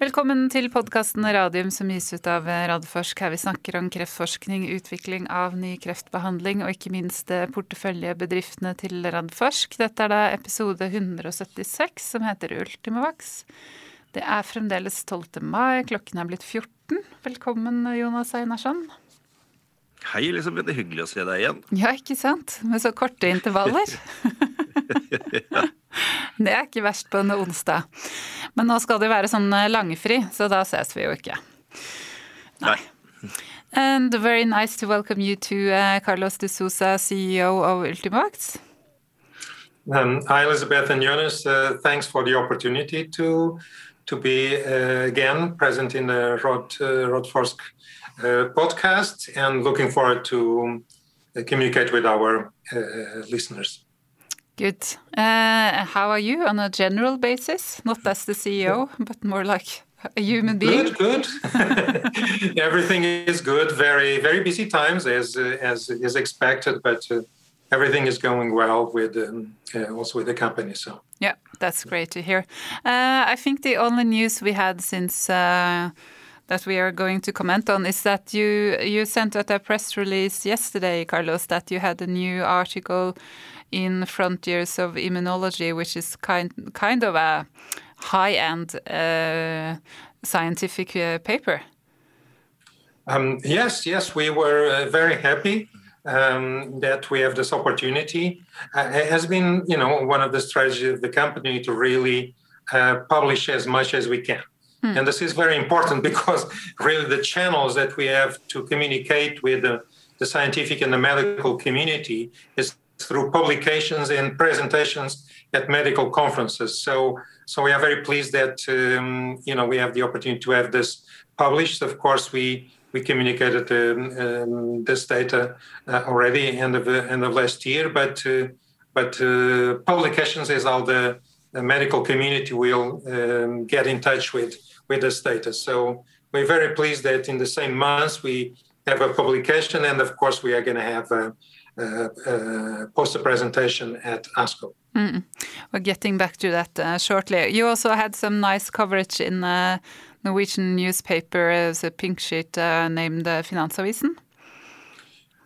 Velkommen til podkasten Radium som gis ut av Radforsk. Her vi snakker om kreftforskning, utvikling av ny kreftbehandling og ikke minst porteføljebedriftene til Radforsk. Dette er da episode 176 som heter Ultimavax. Det er fremdeles 12. mai, klokken er blitt 14. Velkommen Jonas Einarsson. Hei, Elisabeth. Det er hyggelig å se deg igjen. Ja, ikke sant? Med så korte intervaller. ja. Det er ikke verst på en onsdag. Men nå skal det være sånn eh, langfri, så da ses vi jo ikke. Nei. And very nice to welcome you to uh, Carlos de Sousa, CEO of Ultimax. Um, hi, Elizabeth and Jonas. Uh, thanks for the opportunity to to be uh, again present in the Rod uh, Rodforsk uh, podcast, and looking forward to uh, communicate with our listeners. Good. Uh, how are you on a general basis? Not as the CEO, but more like a human being. Good, good. everything is good. Very, very busy times as as is expected, but uh, everything is going well with um, uh, also with the company. So yeah, that's great to hear. Uh, I think the only news we had since uh, that we are going to comment on is that you you sent out a press release yesterday, Carlos, that you had a new article in Frontiers of Immunology, which is kind kind of a high-end uh, scientific uh, paper. Um, yes, yes, we were uh, very happy um, that we have this opportunity. Uh, it has been, you know, one of the strategies of the company to really uh, publish as much as we can. Hmm. And this is very important because really the channels that we have to communicate with the, the scientific and the medical community is through publications and presentations at medical conferences. So, so we are very pleased that um, you know we have the opportunity to have this published. Of course, we we communicated um, um, this data uh, already end of end of last year, but uh, but uh, publications is how the, the medical community will um, get in touch with with this data. So we're very pleased that in the same months we have a publication, and of course we are going to have. A, uh, uh, poster presentation at ASCO. Mm. We're getting back to that uh, shortly. You also had some nice coverage in a Norwegian newspaper as a pink sheet named Finansavisen.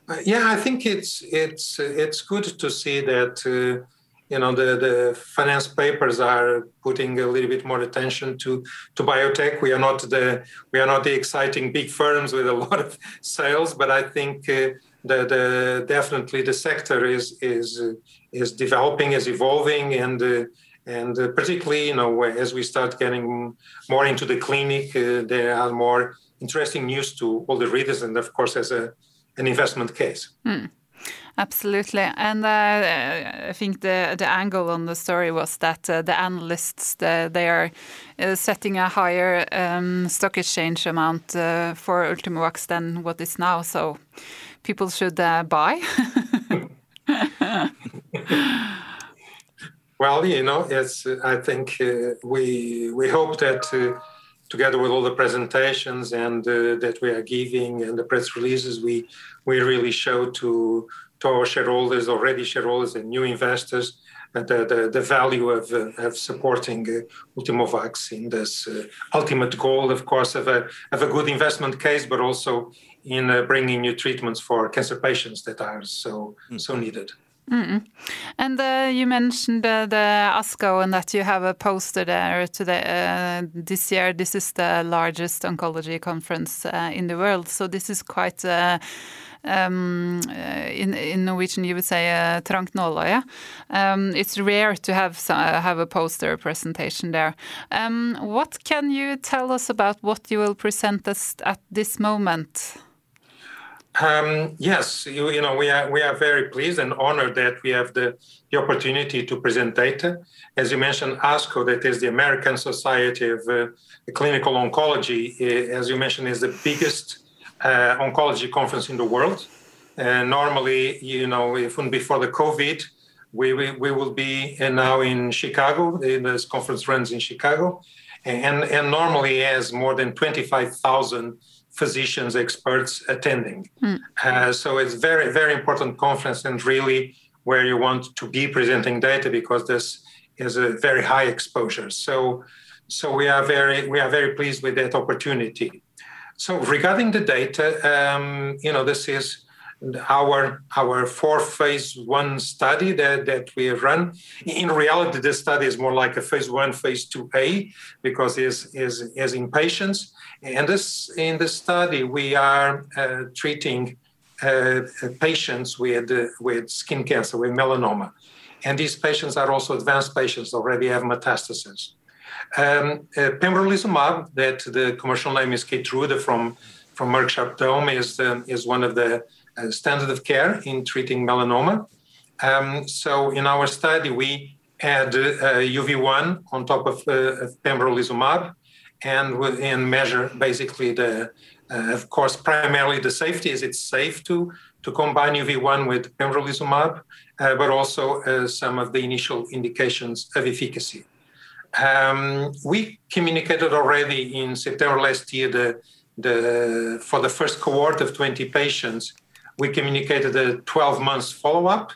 Uh, yeah, I think it's it's it's good to see that uh, you know the the finance papers are putting a little bit more attention to to biotech. We are not the we are not the exciting big firms with a lot of sales, but I think uh, the, the definitely the sector is is is developing, is evolving, and uh, and uh, particularly you know as we start getting more into the clinic, uh, there are more interesting news to all the readers, and of course as a an investment case. Mm. Absolutely, and uh, I think the the angle on the story was that uh, the analysts the, they are uh, setting a higher um, stock exchange amount uh, for Ultimovacs than what is now. So people should uh, buy? well, you know, it's. I think uh, we we hope that together with all the presentations and that we are giving and the press releases, we we really show to to our shareholders, already shareholders and new investors, the, the, the, value of, uh, of supporting uh, Ultimovacs in this uh, ultimate goal, of course, of a, of a good investment case, but also in uh, bringing new treatments for cancer patients that are so mm. so needed. Mm -mm. And uh, you mentioned uh, the ASCO and that you have a poster there today. Uh, this year, this is the largest oncology conference uh, in the world. So this is quite uh, um, in, in Norwegian, you would say uh, trangt nåløye. Um, it's rare to have have a poster presentation there. Um, what can you tell us about what you will present us at this moment? Um, yes, you, you, know we are we are very pleased and honored that we have the, the opportunity to present data. As you mentioned, ASCO, that is the American Society of uh, Clinical Oncology, uh, as you mentioned, is the biggest uh, oncology conference in the world. Uh, normally, you know, if even before the COVID, we, we, we will be uh, now in Chicago. This conference runs in Chicago, and and normally has more than twenty five thousand physicians, experts attending. Mm. Uh, so it's very, very important conference and really where you want to be presenting data because this is a very high exposure. So, so we are very we are very pleased with that opportunity. So regarding the data, um, you know, this is our our fourth phase one study that, that we run. In reality, this study is more like a phase one, phase two A, because is is is in patients. And this in this study we are uh, treating uh, patients with uh, with skin cancer, with melanoma, and these patients are also advanced patients already have metastases. Um, uh, pembrolizumab, that the commercial name is Keytruda from from Merck Sharp Dohme, is um, is one of the uh, standard of care in treating melanoma. Um, so in our study, we add uh, UV1 on top of, uh, of pembrolizumab and, and measure basically the, uh, of course, primarily the safety. Is it safe to, to combine UV1 with pembrolizumab, uh, but also some of the initial indications of efficacy. Um, we communicated already in September last year the, the, for the first cohort of 20 patients we communicated a 12 months follow-up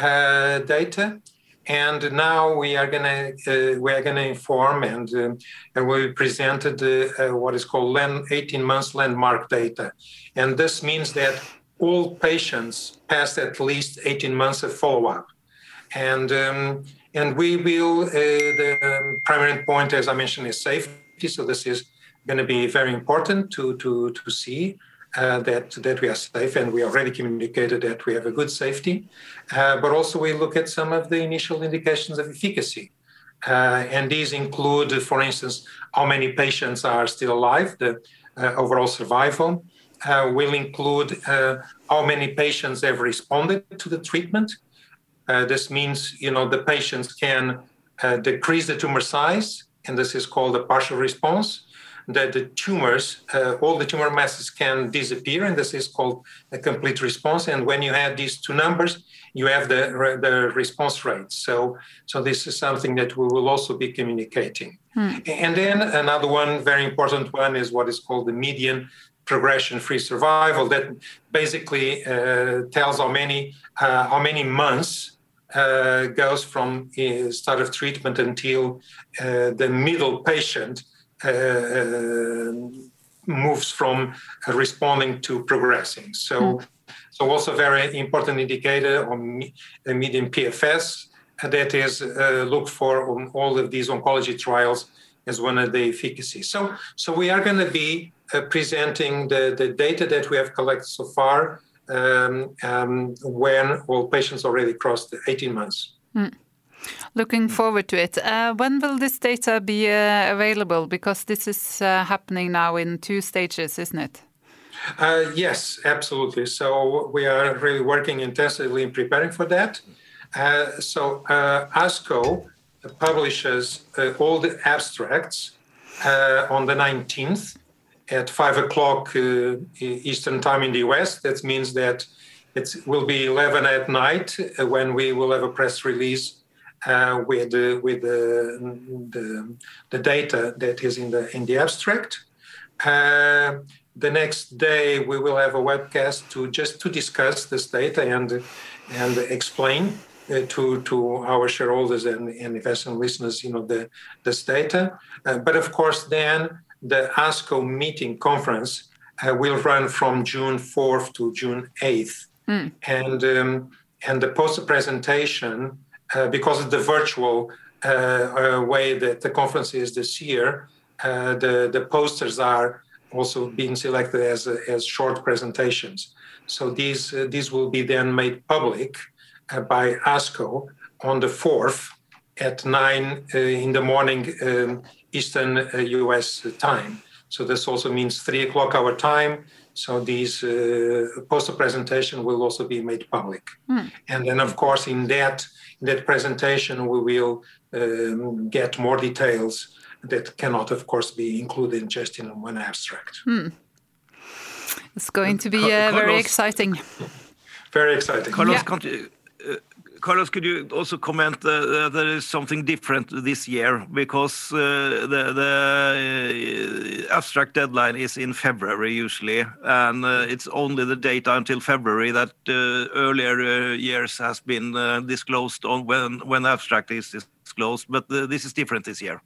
uh, data. And now we are going to uh, we are going to inform and uh, and we presented uh, what is called land, 18 months landmark data. And this means that all patients passed at least 18 months of follow-up. And um, and we will uh, the primary point as i mentioned is safety so this is going to be very important to to to see uh, that that we are safe, and we already communicated that we have a good safety. Uh, but also we look at some of the initial indications of efficacy, uh, and these include, for instance, how many patients are still alive, the uh, overall survival. Uh, will include how many patients have responded to the treatment. This means, you know, the patients can decrease the tumor size, and this is called a partial response that the tumors, uh, all the tumor masses can disappear, and this is called a complete response. And when you add these two numbers, you have the, the response rate. So, so this is something that we will also be communicating. Hmm. And then another one, very important one, is what is called the median progression-free survival. That basically uh, tells how many uh, how many months uh, goes from uh, start of treatment until uh, the middle patient uh, moves from responding to progressing. So, mm. so also very important indicator on median PFS that is uh, looked for on all of these oncology trials as one of the efficacy. So, so we are going to be presenting the, the data that we have collected so far um, um, when all patients already crossed 18 months. Mm. Looking forward to it. Uh, when will this data be uh, available? Because this is uh, happening now in two stages, isn't it? Uh, yes, absolutely. So we are really working intensively in preparing for that. Uh, so uh, ASCO publishes all the abstracts on the 19th at 5 o'clock Eastern Time in the US. That means that it will be 11 at night when we will have a press release uh, with the, with the, the, data that is in the in the abstract. Uh, the next day we will have a webcast to just to discuss this data and and explain uh, to to our shareholders and, and investment listeners, you know, the this data. Uh, but of course, then the ASCO meeting conference uh, will run from June 4th to June 8th, mm. and um, and the poster presentation uh, because of the virtual uh, uh, way that the conference is this year, the, the posters are also being selected as, as short presentations. So these, these will be then made public by ASCO on the 4th at 9 in the morning um, Eastern US time. So this also means 3 o'clock our time. So these uh, poster presentation will also be made public. Mm. And then, of course, in that that presentation, we will um, get more details that cannot, of course, be included just in one abstract. Hmm. It's going to be uh, very exciting. Very exciting. Carlos, yeah. Uh, Carlos, could you also comment that there is something different this year because uh, the, the uh, abstract deadline is in February usually, and uh, it's only the data until February that uh, earlier uh, years has been disclosed on when when abstract is disclosed. But this is different this year.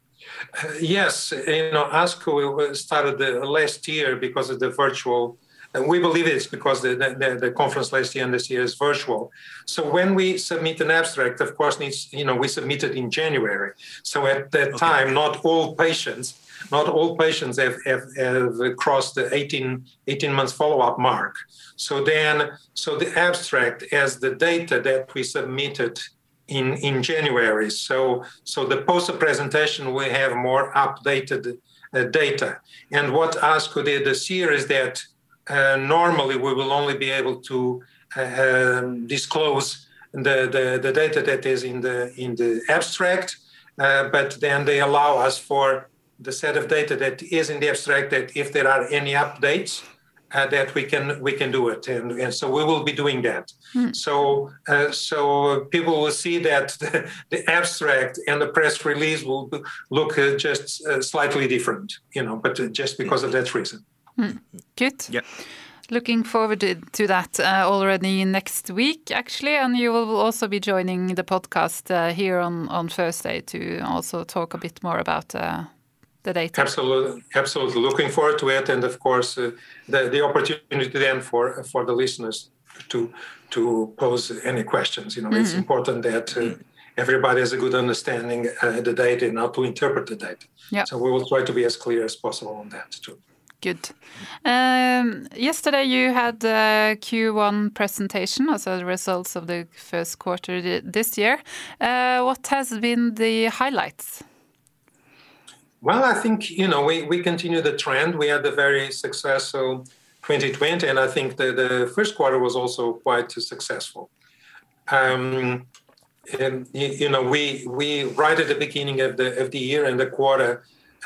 Uh, yes, you know, ASCO started last year because of the virtual. And we believe it's because the, the, the, conference last year and this year is virtual. So when we submit an abstract, of course, needs you know we submit it in January. So at that okay. time, not all patients, not all patients have, have, have crossed the 18, 18 months follow-up mark. So then, so the abstract as the data that we submitted in, in January. So, so the poster presentation will have more updated uh, data. And what ASCO did this year is that normally we will only be able to uh, um, disclose the, the, the, data that is in the, in the abstract, uh, but then they allow us for the set of data that is in the abstract that if there are any updates, uh, that we can we can do it. And, and so we will be doing that. Mm. so uh, so people will see that the, the, abstract and the press release will look uh, just uh, slightly different you know but uh, just because of that reason mm. good yeah looking forward to that uh, already next week actually and you will also be joining the podcast here on on thursday to also talk a bit more about the data. Absolutely, absolutely. Looking forward to it, and of course, uh, the the opportunity then for for the listeners to to pose any questions. You know, mm-hmm. it's important that. Uh, everybody has a good understanding uh, the data and how to interpret the data. Yeah. So we will try to be as clear as possible on that too. Good. Um, yesterday you had the Q1 presentation, also the results of the first quarter this year. Uh, what has been the highlights? Well, I think you know we, continue the trend. We had a very successful 2020, and I think the, first quarter was also quite successful. Um, you know we right at the beginning of the year and the quarter,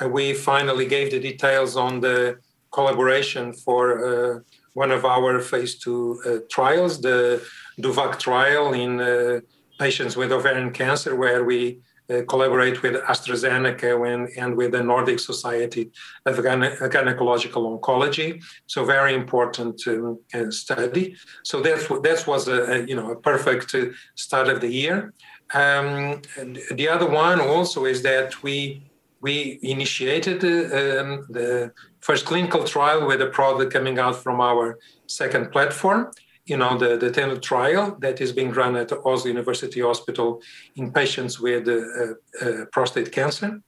we finally gave the details on the collaboration for uh, one of our phase two uh, trials, the DOVACC trial in uh, patients with ovarian cancer, where we uh, collaborate with AstraZeneca when, and with the Nordic Society of Gyne- Gynecological Oncology. So very important um, uh, study. So that that was a, a, you know a perfect uh, start of the year. Um, the other one also is that we we initiated um, the first clinical trial with a product coming out from our second platform you know, the, the TENDU trial that is being run at Oslo University Hospital in patients with uh, uh, prostate cancer.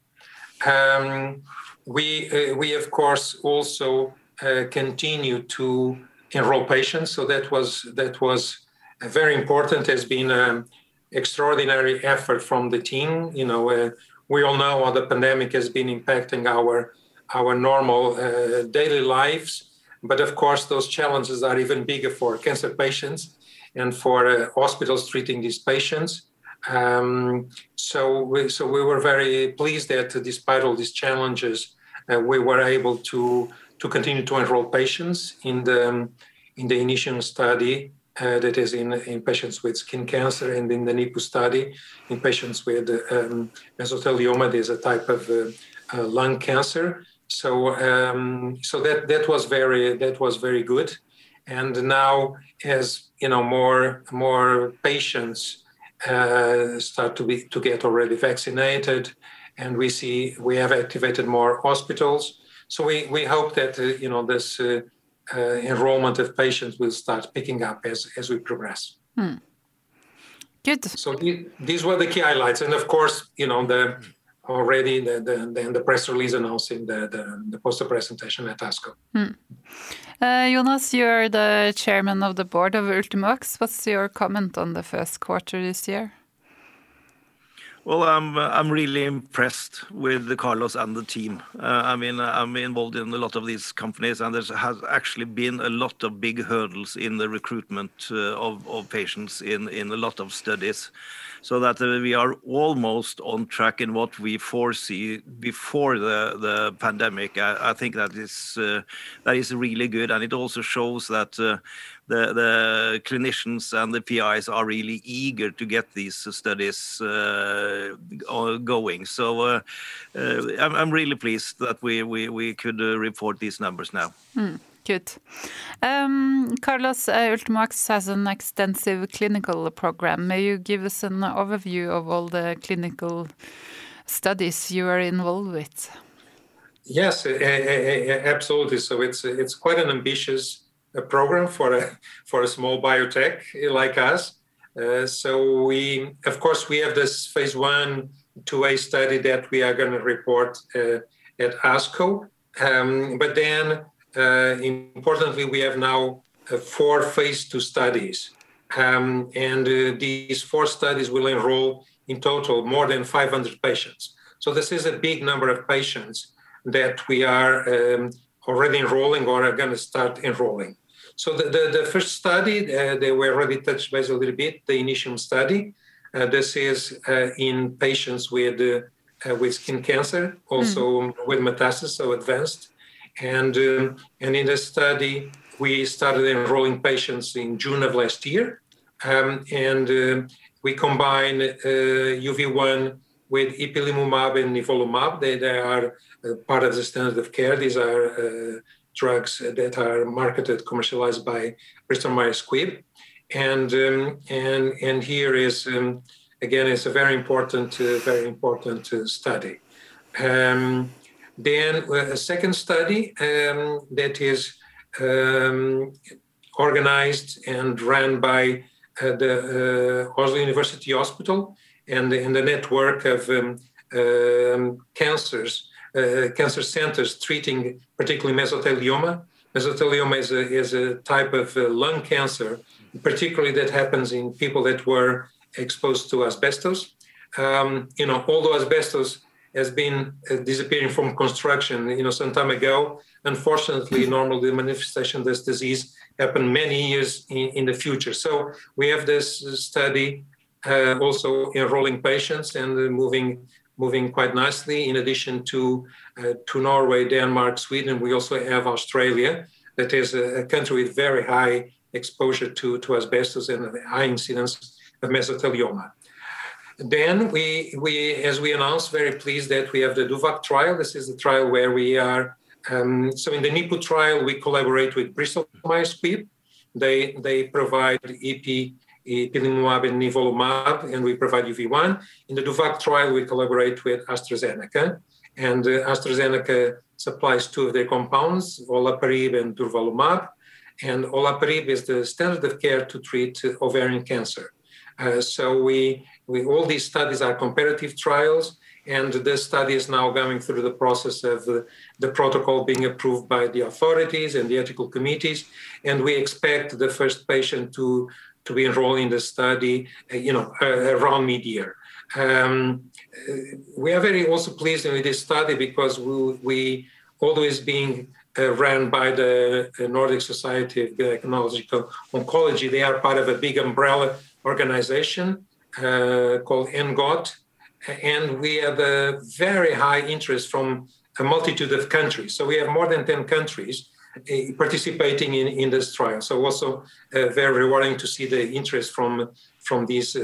Um, we, uh, we, of course, also uh, continue to enroll patients. So that was, that was very important, has been an extraordinary effort from the team. You know, uh, we all know how the pandemic has been impacting our, our normal uh, daily lives but of course, those challenges are even bigger for cancer patients and for uh, hospitals treating these patients. Um, so, we, so we were very pleased that uh, despite all these challenges, uh, we were able to to continue to enroll patients in the in the INITIUM study uh, that is in, in patients with skin cancer and in the NIPU study in patients with um, mesothelioma. There's a type of uh, uh, lung cancer so um, so that that was very that was very good and now as you know more more patients uh, start to be to get already vaccinated and we see we have activated more hospitals so we we hope that uh, you know this uh, enrollment of patients will start picking up as as we progress hmm. good so the, these were the key highlights and of course you know the already the, the, the, press release announcing the, the, the poster presentation at ASCO. Hmm. Uh, Jonas, you're the chairman of the board of Ultimovacs. What's your comment on the first quarter this year? Well, I'm I'm really impressed with Carlos and the team. Uh, I mean, I'm involved in a lot of these companies, and there has actually been a lot of big hurdles in the recruitment uh, of of patients in in a lot of studies so that uh, we are almost on track in what we foresee before the, the pandemic. I, I think that is uh, that is really good, and it also shows that uh, the, the clinicians and the PIs are really eager to get these studies uh, going. So uh, uh, I'm, I'm, really pleased that we, we, we could report these numbers now. Mm. Good. Um, Carlos, uh, Ultimovacs has an extensive clinical program. May you give us an overview of all the clinical studies you are involved with. Yes, absolutely. So it's it's quite an ambitious uh, program for a for a small biotech like us. Uh, so we, of course, we have this phase one, two A study that we are going to report uh, at ASCO. Um, but then, uh, importantly, we have now uh, four phase two studies, um, and uh, these four studies will enroll in total more than 500 patients. So this is a big number of patients that we are um, already enrolling or are going to start enrolling. So the, the, the first study, uh, they were already touched base a little bit, the INITIUM study. Uh, this is uh, in patients with, uh, uh, with skin cancer, also mm. with metastasis, so advanced. And, um, and in the study, we started enrolling patients in June of last year. Um, and uh, we combine UV1 with ipilimumab and nivolumab. They, they are part of the standard of care. These are drugs that are marketed, commercialized by Bristol Myers Squibb. And, um, and, and here is, um, again, it's a very important, uh, very important uh, study. Um, then uh, a second study um, that is um, organized and run by uh, the uh, Oslo University Hospital and, and the network of um, cancers cancer centers treating particularly mesothelioma. Mesothelioma is a, is a type of uh, lung cancer, particularly that happens in people that were exposed to asbestos. Um, you know, although asbestos has been uh, disappearing from construction, you know, some time ago, unfortunately, normally the manifestation of this disease happen many years in, in the future. So we have this study uh, also enrolling patients and uh, moving moving quite nicely. In addition to uh, to Norway, Denmark, Sweden, we also have Australia, that is a, a country with very high exposure to, to asbestos and high incidence of mesothelioma. Then we, we, as we announced, very pleased that we have the DOVACC trial. This is the trial where we are. Um, so in the NIPU trial, we collaborate with Bristol Myers Squibb. They they provide EP ipilimumab and nivolumab, and we provide UV1. In the DOVACC trial, we collaborate with AstraZeneca, and uh, AstraZeneca supplies two of their compounds, olaparib and durvalumab. And olaparib is the standard of care to treat ovarian cancer. Uh, so we, we all these studies are comparative trials, and this study is now going through the process of uh, the protocol being approved by the authorities and the ethical committees. And we expect the first patient to to be enrolled in the study, uh, you know, uh, around mid-year. Um, uh, we are very also pleased with this study because we, we always being uh, run by the Nordic Society of Gynecological Oncology. They are part of a big umbrella organization uh, called ENGOT, and we have a very high interest from a multitude of countries. So we have more than 10 countries participating in, in this trial. So also uh, very rewarding to see the interest from from these uh,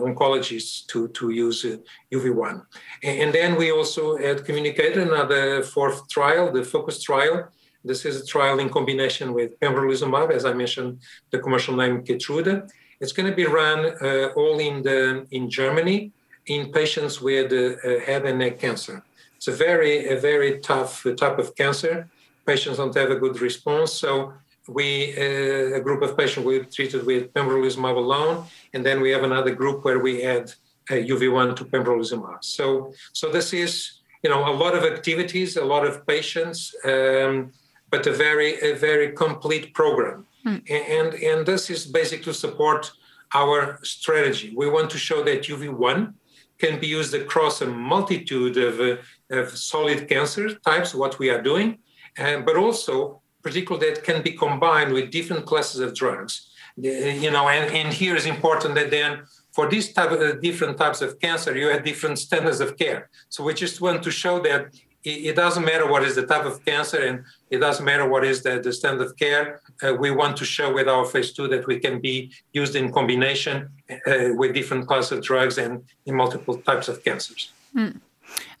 oncologists to, to use UV1. And then we also had communicated another fourth trial, the FOCUS trial. This is a trial in combination with pembrolizumab, as I mentioned, the commercial name Keytruda. It's going to be run uh, all in the in Germany in patients with uh, head and neck cancer. It's a very a very tough type of cancer patients don't have a good response. So we, uh, a group of patients we treated with pembrolizumab alone, and then we have another group where we add uh, UV1 to pembrolizumab. So, so this is, you know, a lot of activities, a lot of patients, um, but a very, a very complete program. Mm. And, and this is basically to support our strategy. We want to show that UV1 can be used across a multitude of, uh, of solid cancer types, what we are doing, but also particularly that can be combined with different classes of drugs. You know, and, and here is important that then for these type of uh, different types of cancer, you have different standards of care. So we just want to show that it, it doesn't matter what is the type of cancer and it doesn't matter what is the, the standard of care. Uh, we want to show with our phase two that we can be used in combination uh, with different classes of drugs and in multiple types of cancers. Mm.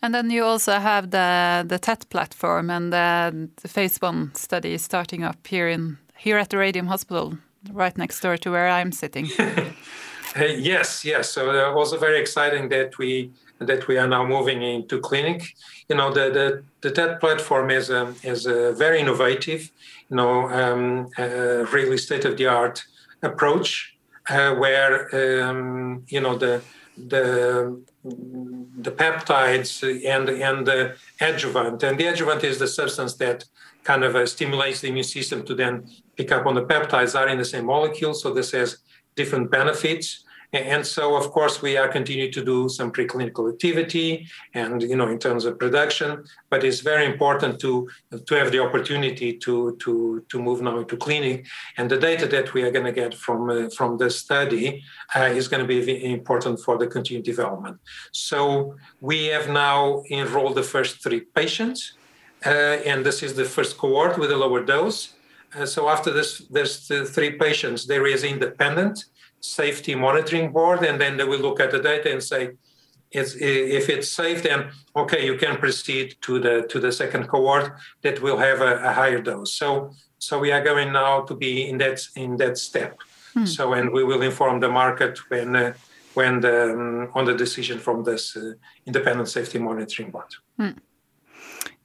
And then you also have the the TET platform and the, the phase one study starting up here in here at the Radium Hospital, right next door to where I'm sitting. Uh, yes, yes. So uh, also very exciting that we that we are now moving into clinic. You know, the the, the TET platform is a, is a very innovative, you know, um, uh, really state of the art approach uh, where um, you know the the the peptides and and the adjuvant. And the adjuvant is the substance that kind of uh, stimulates the immune system to then pick up on the peptides are in the same molecule. So this has different benefits and so, of course, we are continuing to do some preclinical activity and, you know, in terms of production, but it's very important to, to have the opportunity to, to, to move now into clinic. And the data that we are going to get from, uh, from the study uh, is going to be important for the continued development. So we have now enrolled the first three patients, uh, and this is the first cohort with a lower dose. Uh, so after this, there's the three patients, there is independent safety monitoring board, and then they will look at the data and say, it's, if it's safe, then okay, you can proceed to the to the second cohort that will have a, a higher dose. So so we are going now to be in that in that step. Hmm. So and we will inform the market when uh, when the um, on the decision from this uh, independent safety monitoring board. Hmm.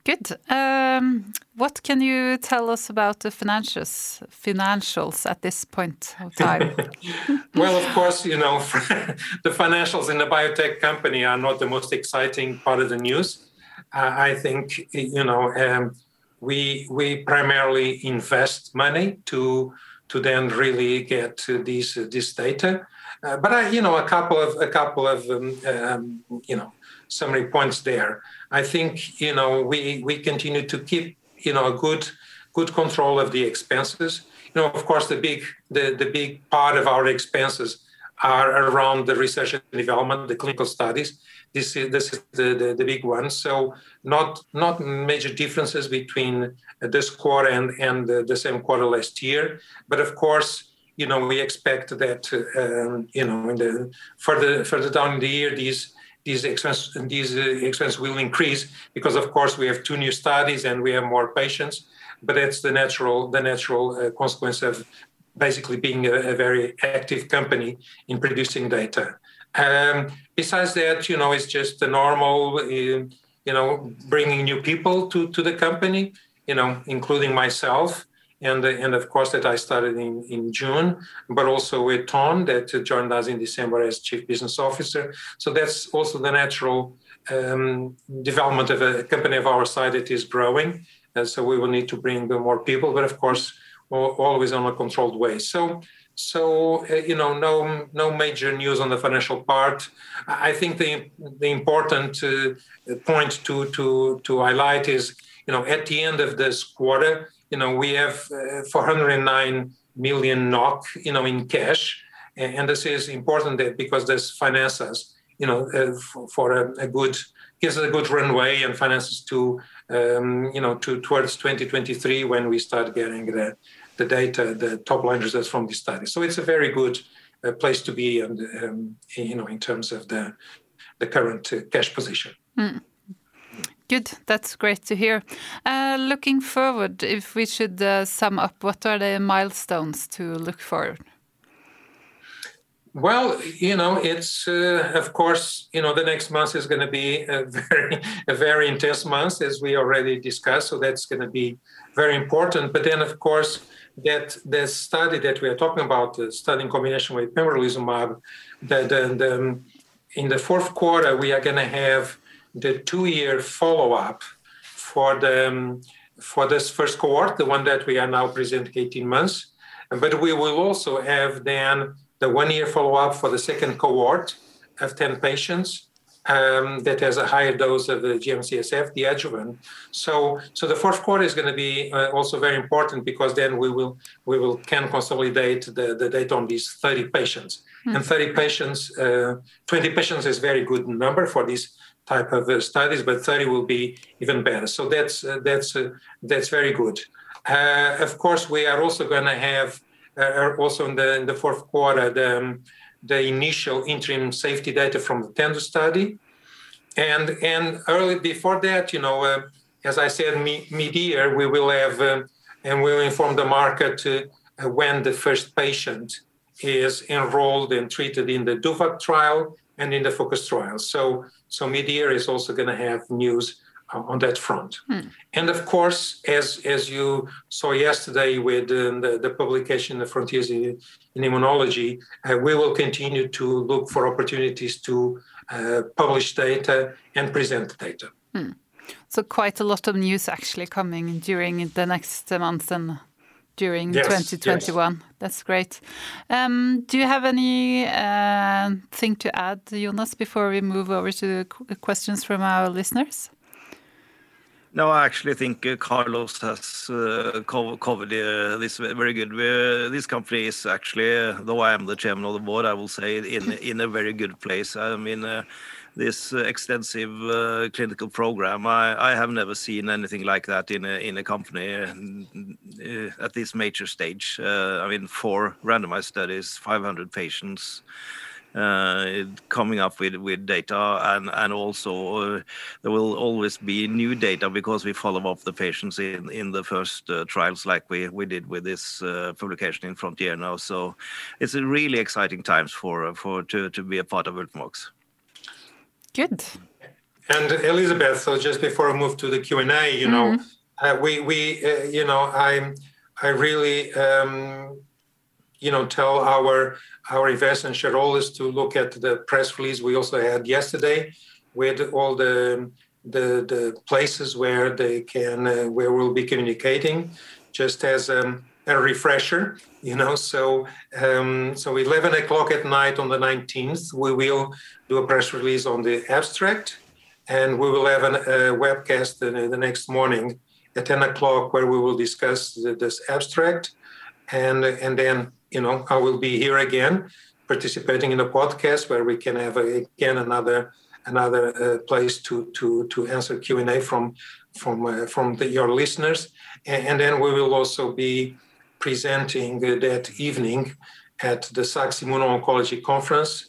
Good. Um, what can you tell us about the financials, financials at this point of time? well, of course, you know, the financials in the biotech company are not the most exciting part of the news. Uh, I think, you know, um, we we primarily invest money to to then really get these this data. Uh, but I, you know, a couple of a couple of um, you know summary points there. I think you know we we continue to keep you know a good good control of the expenses. You know, of course, the big the the big part of our expenses are around the research and development, the clinical studies. This is this is the, the, the big one. So not not major differences between this quarter and and the, the same quarter last year. But of course, you know we expect that um, you know in the further further down in the year these these expense these uh, expenses will increase because of course we have two new studies and we have more patients but that's the natural the natural uh, consequence of basically being a, a, very active company in producing data. Um, besides that you know it's just the normal uh, you know bringing new people to to the company you know including myself and and of course that I started in, in June, but also with Tom that joined us in December as chief business officer. So that's also the natural um, development of a company of our size that is growing. And so we will need to bring more people, but of course always on a controlled way. So so uh, you know no no major news on the financial part. I think the the important uh, point to to to highlight is you know at the end of this quarter you know, we have uh, 409 million NOK, you know, in cash. And this is important because this finances, you know, uh, for, a, a, good, gives us a good runway and finances to, um, you know, to towards 2023 when we start getting the, the data, the top line results from the study. So it's a very good uh, place to be, and um, you know, in terms of the the current uh, cash position. Mm. Good. That's great to hear. Uh, looking forward, if we should uh, sum up, what are the milestones to look for? Well, you know, it's uh, of course, you know, the next month is going to be a very, a very intense month, as we already discussed. So that's going to be very important. But then, of course, that the study that we are talking about, the study in combination with pembrolizumab, that in the fourth quarter we are going to have the two-year follow-up for the um, for this first cohort, the one that we are now presenting 18 months. But we will also have then the one-year follow-up for the second cohort of 10 patients um, that has a higher dose of the GM-CSF, the adjuvant. So, so the fourth quarter is going to be uh, also very important because then we will we will can consolidate the, the data on these 30 patients. Mm-hmm. And 30 patients, uh, 20 patients is very good number for these type of uh, studies, but 30 will be even better. So that's uh, that's uh, that's very good. of course, we are also going to have also in the in the fourth quarter the um, the initial interim safety data from the TENDU study, and and early before that, you know, as I said, mid-year we will have and we'll inform the market when the first patient is enrolled and treated in the DOVACC trial and in the FOCUS trials. So, so mid-year is also going to have news uh, on that front. Hmm. And of course, as as you saw yesterday with uh, the, the publication, The Frontiers in, in Immunology, uh, we will continue to look for opportunities to uh, publish data and present data. Hmm. So quite a lot of news actually coming during the next months and during yes, 2021. Yes. That's great. Um, do you have any uh, thing to add, Jonas, before we move over to the questions from our listeners? No, I actually think uh, Carlos has uh, covered uh, this very good. this company is actually, though I am the chairman of the board, I will say in in a very good place. I mean, this extensive clinical program, I, have never seen anything like that in a company at this major stage. I mean, four randomized studies, 500 patients. Uh, coming up with, with data and, also uh, there will always be new data because we follow up the patients in, the first uh, trials like we, did with this publication in Frontier now. So it's a really exciting times for, for to, to be a part of Ultimovacs. Good. And Elizabeth, so just before I move to the Q and A, you mm -hmm. know, uh, we we uh, you know I I really um, you know tell our our investors and shareholders to look at the press release we also had yesterday with all the the, the places where they can uh, where we'll be communicating just as um, a refresher you know so um, so 11 o'clock at night on the 19th we will do a press release on the abstract and we will have an, a webcast the, the next morning at 10 o'clock where we will discuss the, this abstract. And and then you know, I will be here again, participating in a podcast where we can have again another another uh, place to to to answer Q and A from from uh, from the, your listeners, and, and, then we will also be presenting that evening at the Sachs Immuno-Oncology Conference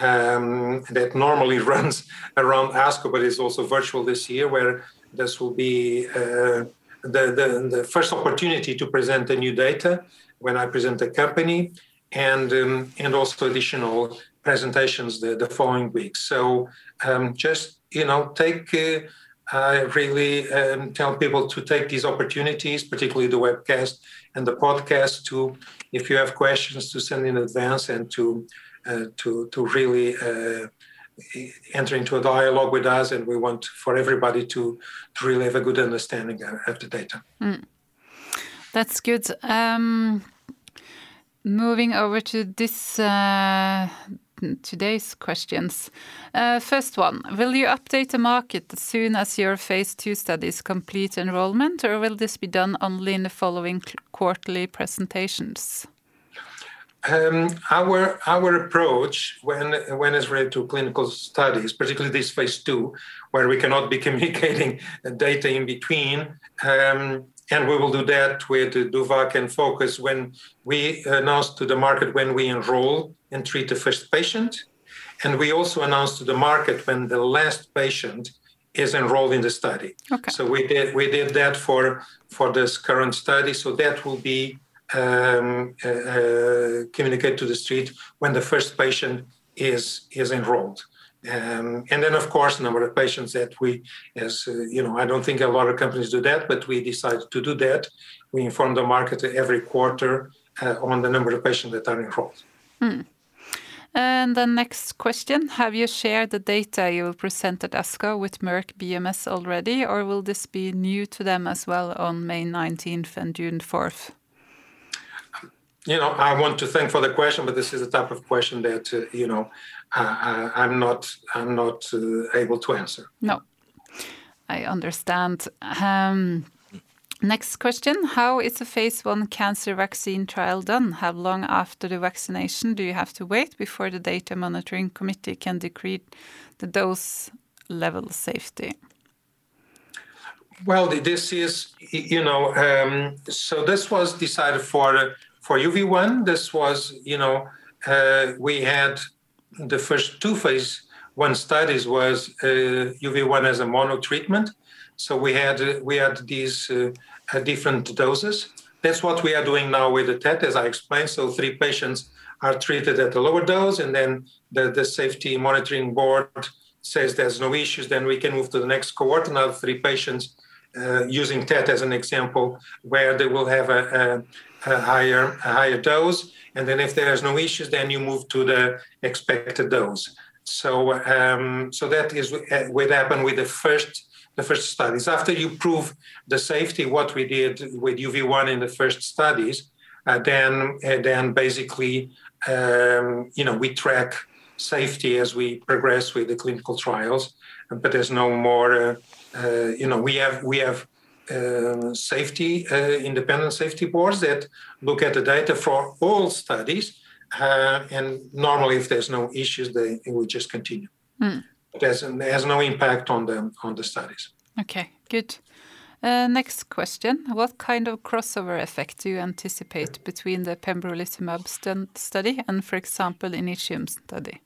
um, that normally runs around ASCO, but is also virtual this year, where this will be uh, the, the, the first opportunity to present the new data when I present the company, and um, and also additional presentations the, the following week. So um, just you know take. Uh, I really um, tell people to take these opportunities, particularly the webcast and the podcast, to if you have questions to send in advance and to uh, to to really uh, enter into a dialogue with us. And we want for everybody to to really have a good understanding of the data. Mm. That's good. Um, moving over to this uh, today's questions. Uh, first one, will you update the market as soon as your phase two studies complete enrollment, or will this be done only in the following quarterly presentations? Um, our approach when it's related to clinical studies, particularly this phase two, where we cannot be communicating data in between, um, and we will do that with DOVACC and Focus when we announce to the market when we enroll and treat the first patient. And we also announce to the market when the last patient is enrolled in the study. Okay. So we did we did that for for this current study. So that will be um, uh, uh, communicated to the street when the first patient is is enrolled. Um, and then, of course, the number of patients that we, as uh, you know, I don't think a lot of companies do that, but we decided to do that. We inform the market every quarter uh, on the number of patients that are enrolled. Hmm. And the next question Have you shared the data you will present at ASCO with Merck BMS already, or will this be new to them as well on May 19th and June 4th? You know, I want to thank for the question, but this is the type of question that, uh, you know, uh, I'm not I'm not uh, able to answer. No, I understand. Um, next question: How is a phase one cancer vaccine trial done? How long after the vaccination do you have to wait before the data monitoring committee can decree the dose level safety? Well, this is you know um, so this was decided for for UV1. This was you know uh, we had the first two phase one studies was uh, UV1 as a mono treatment. So we had uh, we had these uh, different doses. That's what we are doing now with the TET, as I explained. So three patients are treated at a lower dose, and then the, the safety monitoring board says there's no issues, then we can move to the next cohort, another three patients, uh, using TET as an example, where they will have a, a, higher, a higher dose. And then if there's no issues, then you move to the expected dose. So, um, so that is what happened with the first the first studies. After you prove the safety, what we did with UV1 in the first studies, uh, then uh, then basically um, you know we track safety as we progress with the clinical trials, but there's no more. Uh, uh you know, we have we have uh, safety uh, independent safety boards that look at the data for all studies, and normally, if there's no issues, they will just continue. Mm. There's, has no impact on the on the studies. Okay, good. Uh, next question. What kind of crossover effect do you anticipate between the pembrolizumab st study and, for example, Initium study?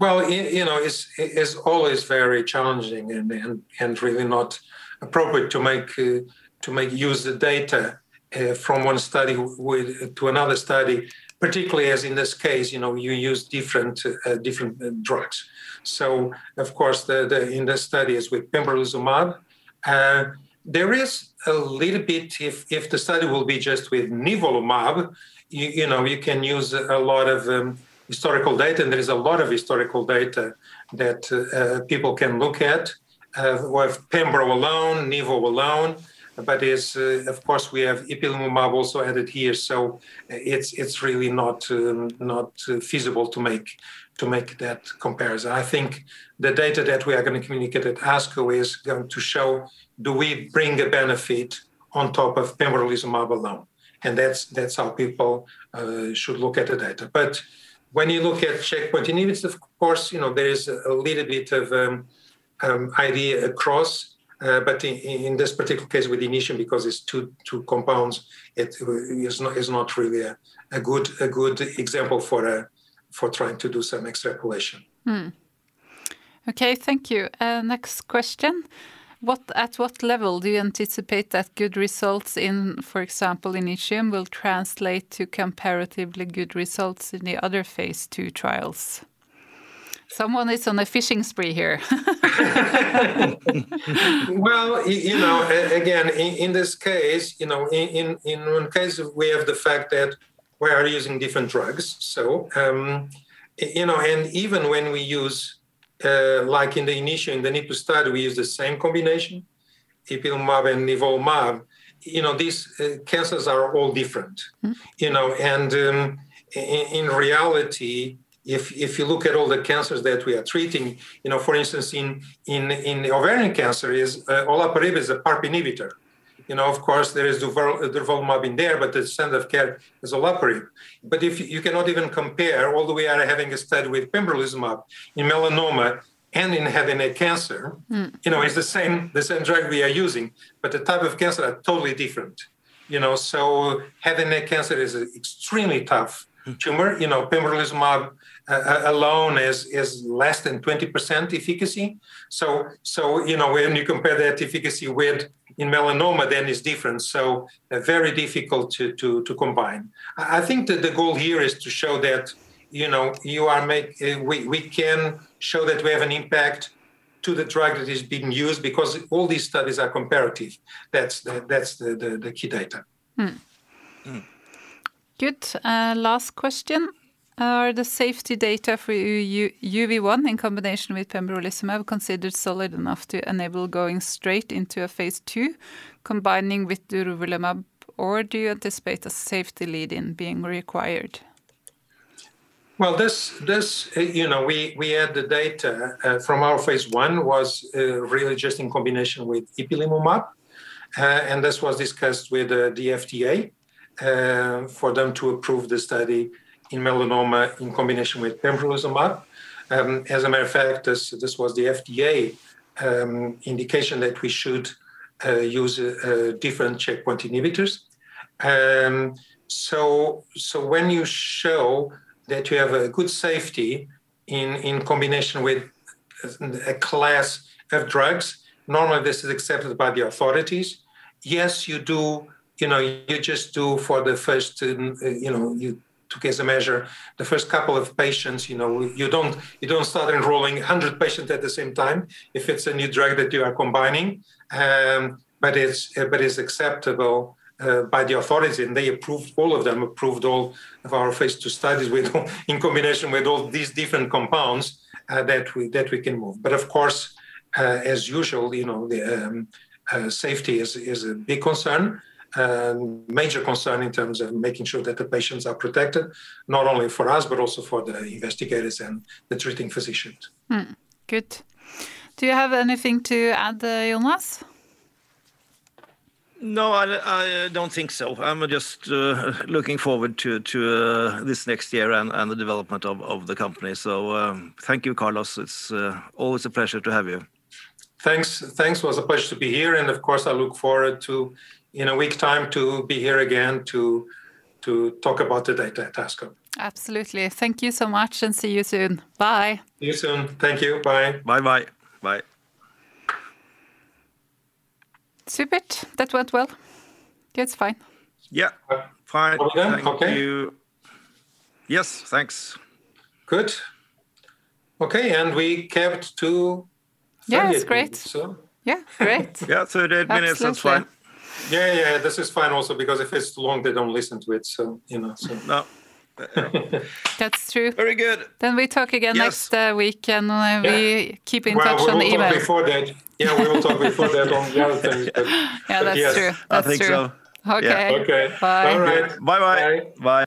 Well, you know, it's, it's always very challenging and, and, and really not appropriate to make uh, to make use the data uh, from one study with, to another study, particularly as in this case, you know, you use different uh, different uh, drugs. So, of course, the, the in the studies with pembrolizumab, uh, there is a little bit. If if the study will be just with nivolumab, you, you know, you can use a lot of um, historical data, and there is a lot of historical data that uh, people can look at uh, with Pembro alone, Nivo alone. But is uh, of course we have ipilimumab also added here, so it's it's really not um, not feasible to make to make that comparison. I think the data that we are going to communicate at ASCO is going to show do we bring a benefit on top of pembrolizumab alone, and that's that's how people uh, should look at the data. But when you look at checkpoint inhibitors, of course, you know there is a little bit of um, um, idea across. Uh, but in, in, this particular case with Initium, because it's two two compounds, it is not is not really a, a good a good example for a for trying to do some extrapolation. Hmm. Okay, thank you. Uh, next question. What at what level do you anticipate that good results in, for example, Initium will translate to comparatively good results in the other phase two trials? Someone is on a fishing spree here. well, you know, again, in, in, this case, you know, in, in one case, we have the fact that we are using different drugs. So, um, you know, and even when we use uh, like in the initial, in the NIPU study, we use the same combination, ipilimumab and nivolumab. You know, these uh, cancers are all different. Mm-hmm. You know, and um, in, in, reality, if if you look at all the cancers that we are treating, you know, for instance, in in in ovarian cancer, is uh, olaparib is a PARP inhibitor. You know, of course, there is durvalumab in there, but the standard of care is olaparib. But if you cannot even compare, although we are having a study with pembrolizumab in melanoma and in head and neck cancer, mm. you know, it's the same the same drug we are using, but the type of cancer are totally different. You know, so head and neck cancer is an extremely tough hmm. tumor. You know, pembrolizumab uh, uh, alone is is less than 20% efficacy. So so you know when you compare that efficacy with in melanoma, then is different. So uh, very difficult to, to, to combine. I think that the goal here is to show that you know you are make uh, we, we can show that we have an impact to the drug that is being used because all these studies are comparative. That's the, that's the, the, the key data. Hmm. Hmm. Good. Uh, last question. Are the safety data for UV1 in combination with pembrolizumab considered solid enough to enable going straight into a phase two, combining with durvalumab, or do you anticipate a safety lead-in being required? Well, this, this, uh, you know, we, we had the data uh, from our phase one was uh, really just in combination with ipilimumab, uh, and this was discussed with the FDA for them to approve the study in melanoma in combination with pembrolizumab. Um, as a matter of fact, this, this was the FDA um, indication that we should uh, use uh, different checkpoint inhibitors. Um, so, so when you show that you have a good safety in, in combination with a class of drugs, normally this is accepted by the authorities. Yes, you do you know, you just do for the first, uh, you know, you took as a measure the first couple of patients. You know, you don't you don't start enrolling 100 patients at the same time if it's a new drug that you are combining. Um, but it's but it's acceptable uh, by the authorities, and they approved all of them approved all of our phase two studies with in combination with all these different compounds uh, that we that we can move. But of course, uh, as usual, you know, the um, uh, safety is is a big concern. Um, major concern in terms of making sure that the patients are protected, not only for us, but also for the investigators and the treating physicians. Mm, good. Do you have anything to add, uh, Jonas? No, I, I, don't think so. I'm just uh, looking forward to to uh, this next year and, and the development of, of the company. So um, thank you, Carlos. It's uh, always a pleasure to have you. Thanks. Thanks. It was a pleasure to be here, and of course, I look forward to in a week time to be here again to to talk about the data at ASCO. Absolutely. Thank you so much, and see you soon. Bye. See you soon. Thank you. Bye. Bye. Bye. Bye. Super. That went well. It's fine. Yeah, uh, fine. Thank okay. you. Yes, thanks. Good. Okay, and we kept to. Yeah, it's great. Minutes, so. Yeah, great. yeah, 38 minutes, that's fine. Yeah, yeah, this is fine also because if it's too long, they don't listen to it. So, you know, so. No. That's true. Very good. Then we talk again yes. next uh, week and uh, we keep in well, touch we on the email. before that. Yeah, we will talk before that on the other things. But, yeah, that's yes. true. That's I think true. so. Okay. Yeah. Okay. Bye. All right. Bye-bye. Bye.